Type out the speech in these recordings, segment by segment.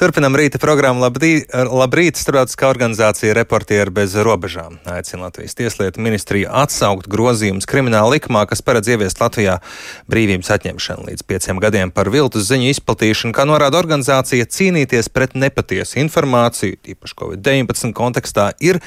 Turpinam rīta programmu Labrīt, labrīt starptautiskā organizācija Reportieri bez robežām. Aicina Latvijas tieslietu ministriju atsaukt grozījumus krimināla likumā, kas paredz ieviest Latvijā brīvības atņemšanu līdz pieciem gadiem par viltus ziņu izplatīšanu, kā norāda organizācija cīnīties pret nepatiesu informāciju, tīpaši Covid-19 kontekstā, ir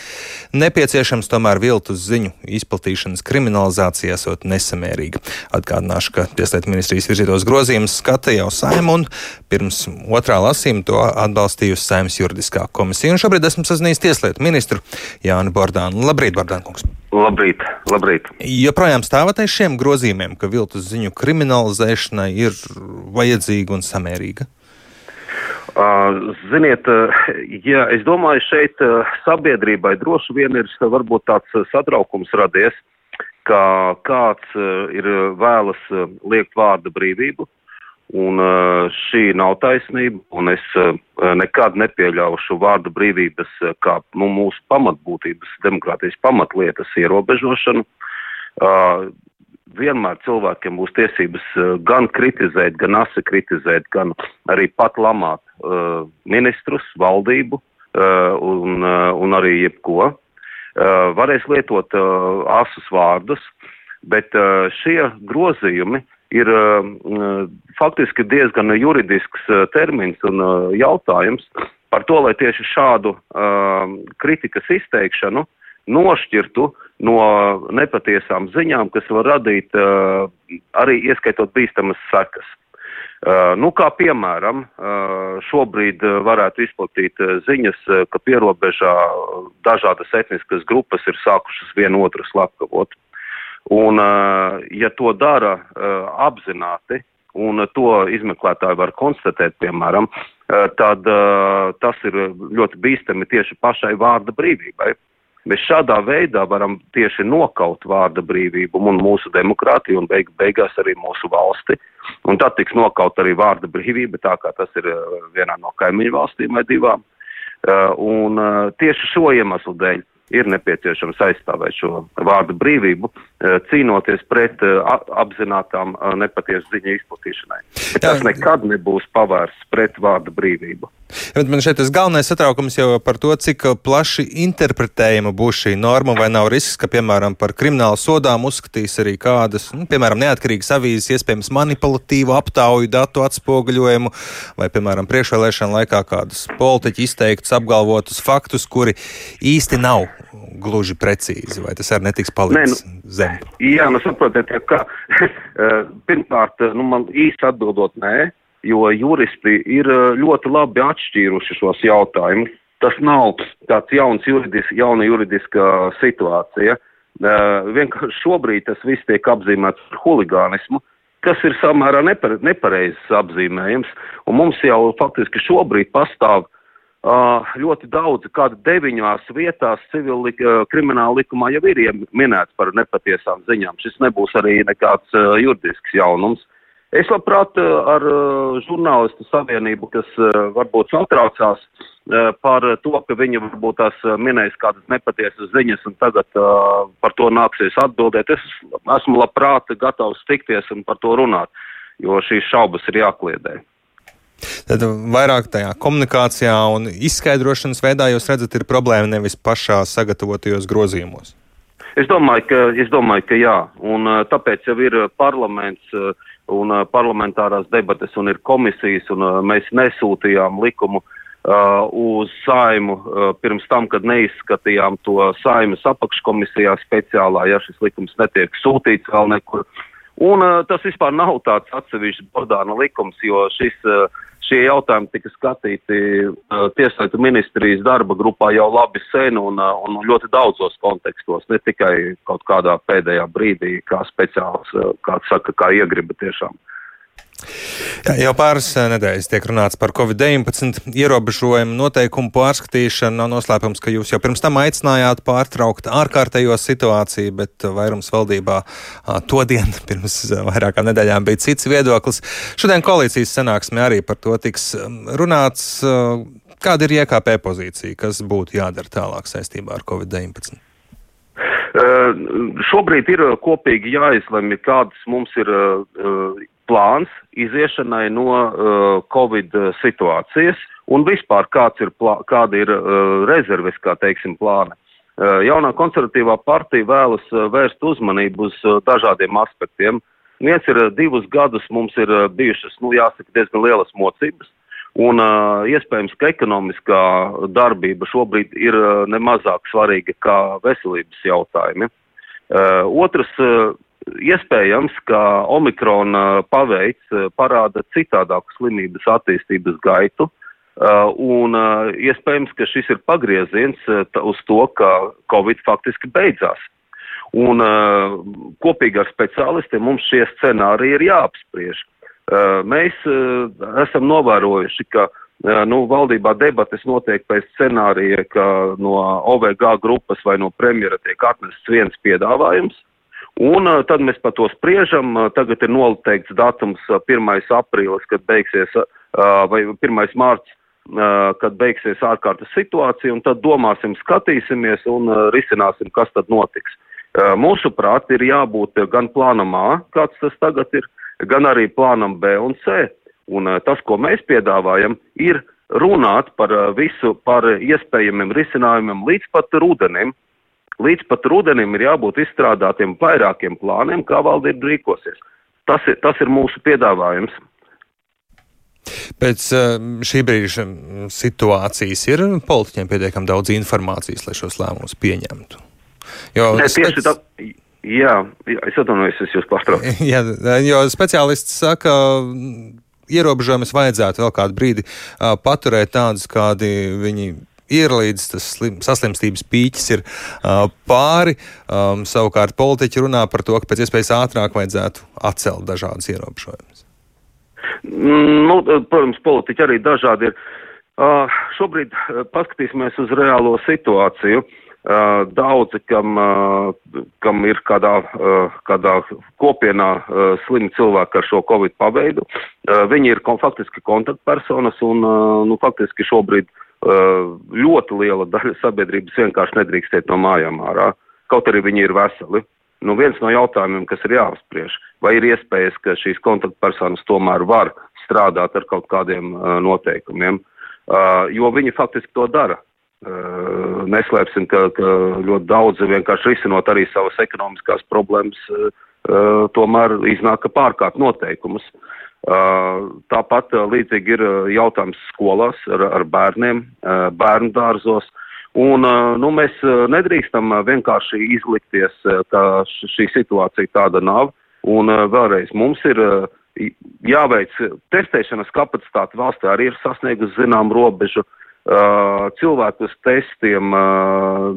nepieciešams tomēr viltus ziņu izplatīšanas kriminalizācija esot nesamērīga. Atgādināšu, ka tieslietu ministrijas virzītos grozījumus skata jau saima un pirms otrā lasījuma to atbalstījusi Saimnes juridiskā komisija. Un šobrīd esmu sazinājies tieslietu ministru Jānu Bordānu. Labrīt, Bordānkungs! Labrīt, labrīt. Joprojām stāvat aiz šiem grozījumiem, ka viltus ziņu kriminalizēšana ir vajadzīga un samērīga? Ziniet, ja es domāju, šeit sabiedrībai droši vien ir varbūt tāds satraukums radies, ka kāds ir vēlas liekt vārda brīvību, Un šī nav taisnība, un es nekad nepieļaušu vārdu brīvības kā nu, mūsu pamatbūtības, demokrātijas pamatlietas ierobežošanu. Vienmēr cilvēkiem būs tiesības gan kritizēt, gan asi kritizēt, gan arī pat lamāt ministrus, valdību un, un arī jebko. Varēs lietot asus vārdus, bet šie grozījumi ir uh, faktiski diezgan juridisks uh, termins un jautājums par to, lai tieši šādu kritikas izteikšanu nošķirtu no nepatiesām ziņām, kas var radīt arī ieskaitot bīstamas sekas. Nu, kā piemēram, šobrīd varētu izplatīt ziņas, ka pierobežā dažādas etniskas grupas ir sākušas vienu otru slepkavot. Un, eh, ja to dara eh, apzināti, un to izmeklētāji var konstatēt, piemēram, eh, tad tas ir ļoti bīstami tieši pašai vārda brīvībai. Mēs šādā veidā varam tieši nokaut vārda brīvību un mūsu demokrātiju un beig, beigās arī mūsu valsti. Un tad tiks nokaut arī vārda brīvība, tā kā tas ir vienā no kaimiņu valstīm vai divām. Un tieši šo iemeslu dēļ ir nepieciešams aizstāvēt šo vārdu brīvību, eh, cīnoties pret eh, apzinātām eh, nepatiesu ziņu izplatīšanai. Bet tas nekad nebūs pavērsts pret vārdu brīvību. Bet man šeit tas galvenais satraukums jau par to, cik plaši interpretējama būs šī norma, vai nav risks, ka, piemēram, par kriminālu sodām uzskatīs arī kādas, nu, piemēram, neatkarīgas avīzes, iespējams, manipulatīvu aptauju datu atspoguļojumu, vai, piemēram, priekšvēlēšana laikā kādus politiķi izteiktus apgalvotus faktus, kuri īsti nav gluži precīzi, vai tas arī netiks palikts Nē, nu, zem? Jā, nu saprotiet, ka eh, pirmkārt, nu man īsti atbildot nē, jo juristi ir eh, ļoti labi atšķīruši šos jautājumus. Tas nav tāds jauns juridis, jauna juridiska situācija. Uh, vienkārši šobrīd tas viss tiek apzīmēts par huligānismu, kas ir samērā nepare, nepareizs apzīmējums, un mums jau faktiski šobrīd pastāv Uh, ļoti daudz, kāda deviņās vietās civil krimināla likumā jau ir minēts par nepatiesām ziņām. Šis nebūs arī nekāds juridisks jaunums. Es labprāt ar žurnālistu savienību, kas varbūt satraucās par to, ka viņi varbūt tās minēs kādas nepatiesas ziņas un tagad par to nāksies atbildēt. Es esmu labprāt gatavs tikties un par to runāt, jo šīs šaubas ir jākliedē. Tad vairāk tajā komunikācijā un izskaidrošanas veidā jūs redzat, ir problēma nevis pašā sagatavotajos grozījumos. Es domāju, ka, es domāju, ka jā, un tāpēc jau ir parlaments un parlamentārās debates un ir komisijas, un mēs nesūtījām likumu uh, uz saimu uh, pirms tam, kad neizskatījām to saimas apakškomisijā speciālā, ja šis likums netiek sūtīts vēl nekur. Un uh, tas vispār nav tāds atsevišķs Bordāna likums, jo šis uh, Šie jautājumi tika skatīti uh, Tieslietu ministrijas darba grupā jau labi sen un, uh, un ļoti daudzos kontekstos, ne tikai kaut kādā pēdējā brīdī, kā speciāls, uh, kāds saka, kā iegriba tiešām. Jā, jau pāris nedēļas tiek runāts par Covid-19 ierobežojumu noteikumu pārskatīšanu. Nav noslēpums, ka jūs jau pirms tam aicinājāt pārtraukt ārkārtējo situāciju, bet vairums valdībā to dienu pirms vairākām nedēļām bija cits viedoklis. Šodien koalīcijas sanāksmē arī par to tiks runāts. Kāda ir IKP pozīcija, kas būtu jādara tālāk saistībā ar Covid-19? Uh, šobrīd ir kopīgi jāizlemj, kādas mums ir uh, plāns iziešanai no uh, Covid situācijas un vispār ir plā, kāda ir uh, rezerves, kā teiksim, plāni. Uh, jaunā konservatīvā partija vēlas uh, vērst uzmanību uz uh, dažādiem aspektiem. Viens ir uh, divus gadus mums ir uh, bijušas, nu jāsaka, diezgan lielas mocības, un uh, iespējams, ka ekonomiskā darbība šobrīd ir uh, nemazāk svarīga kā veselības jautājumi. Uh, otrs, uh, iespējams, ka Omikrona paveids parāda citādāku slimības attīstības gaitu, uh, Uh, un uh, iespējams, ka šis ir pagrieziens uh, uz to, ka Covid faktiski beidzās. Un uh, kopīgi ar speciālistiem mums šie scenāriji ir jāapspriež. Uh, mēs uh, esam novērojuši, ka uh, nu, valdībā debates notiek pēc scenārija, ka no OVG grupas vai no premjera tiek atnests viens piedāvājums. Un uh, tad mēs par to spriežam. Uh, tagad ir noteikts datums uh, 1. aprīlis, kad beigsies, vai 1. mārts, kad beigsies ārkārtas situācija, un tad domāsim, skatīsimies un risināsim, kas tad notiks. Mūsuprāt, ir jābūt gan plānam A, kāds tas tagad ir, gan arī plānam B un C. Un tas, ko mēs piedāvājam, ir runāt par visu, par iespējamiem risinājumiem līdz pat rudenim. Līdz pat rudenim ir jābūt izstrādātiem vairākiem plāniem, kā valdība rīkosies. Tas ir, tas ir mūsu piedāvājums. Pēc eh, šī brīža situācijas ir politiķiem pietiekami daudz informācijas, lai šos lēmumus pieņemtu. Jo ne, spēc... tā, jā, es atvainojos, es jūs pārtraucu. jā, jo speciālists saka, ierobežojumus vajadzētu vēl kādu brīdi paturēt tādus, kādi viņi ir līdz tas slim, saslimstības pīķis ir uh, pāri. Um, savukārt politiķi runā par to, ka pēc iespējas ātrāk vajadzētu atcelt dažādas ierobežojumus. Mm, nu, protams, politiķi arī dažādi ir. Uh, šobrīd uh, paskatīsimies uz reālo situāciju. Uh, daudzi, kam, kam ir kādā, kādā kopienā slimi cilvēki ar šo covid paveidu, viņi ir kon faktiski kontaktpersonas un nu, faktiski šobrīd uh, ļoti liela daļa sabiedrības vienkārši nedrīkstēt no mājām ārā, kaut arī viņi ir veseli. Nu, viens no jautājumiem, kas ir jāapspriež, vai ir iespējas, ka šīs kontaktpersonas tomēr var strādāt ar kaut kādiem uh, noteikumiem, uh, jo viņi faktiski to dara. Uh, neslēpsim, ka, ka ļoti daudzi vienkārši risinot arī savas ekonomiskās problēmas, uh, tomēr iznāk, ka pārkāp noteikumus. Uh, tāpat uh, līdzīgi ir jautājums skolās ar, ar bērniem, bērnu dārzos. Uh, Un, nu, mēs nedrīkstam vienkārši izlikties, ka šī situācija tāda nav. Un vēlreiz mums ir jāveic testēšanas kapacitāte valstī arī ir sasniegusi zinām robežu. Cilvēku uz testiem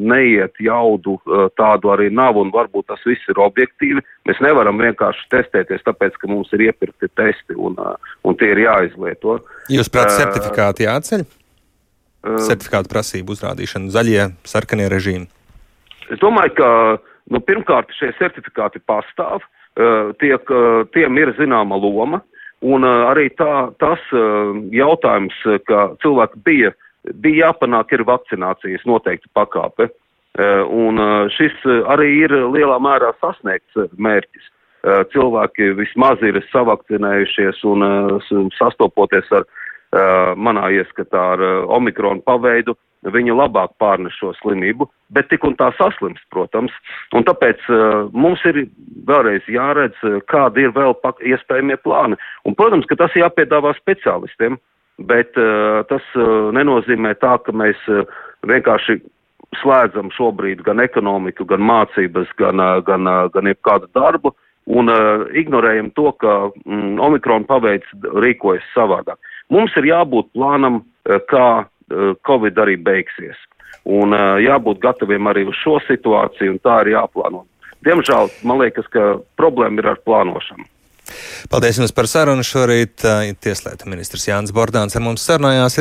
neiet jaudu, tādu arī nav, un varbūt tas viss ir objektīvi. Mēs nevaram vienkārši testēties, tāpēc, ka mums ir iepirkti testi un, un tie ir jāizlieto. Jūs prāt, certifikāti jāceļ? certifikātu prasību uzrādīšanu, zaļie, sarkanie režīmi? Es domāju, ka nu, pirmkārt šie certifikāti pastāv, tiek, tiem ir zināma loma, un arī tā, tas jautājums, ka cilvēki bija, bija jāpanāk, ir vakcinācijas noteikti pakāpe. Un šis arī ir lielā mērā sasniegts mērķis. Cilvēki vismaz ir savakcinējušies un sastopoties ar Uh, manā ieskatā ar uh, omikronu paveidu, viņi labāk pārnes šo slimību, bet tik un tā saslims, protams. Un tāpēc uh, mums ir vēlreiz jāredz, uh, kādi ir vēl iespējamie plāni. Un, protams, ka tas jāpiedāvā speciālistiem, bet uh, tas uh, nenozīmē tā, ka mēs uh, vienkārši slēdzam šobrīd gan ekonomiku, gan mācības, gan, uh, gan, uh, gan jebkādu darbu un uh, ignorējam to, ka mm, Omikrona paveids rīkojas savādāk. Mums ir jābūt plānam, eh, kā eh, Covid arī beigsies. Un eh, jābūt gataviem arī uz šo situāciju, un tā ir jāplāno. Diemžēl man liekas, ka problēma ir ar plānošanu. Paldies jums par sarunu šorīt. Tieslietu ministrs Jānis Bordāns ar mums sarunājās.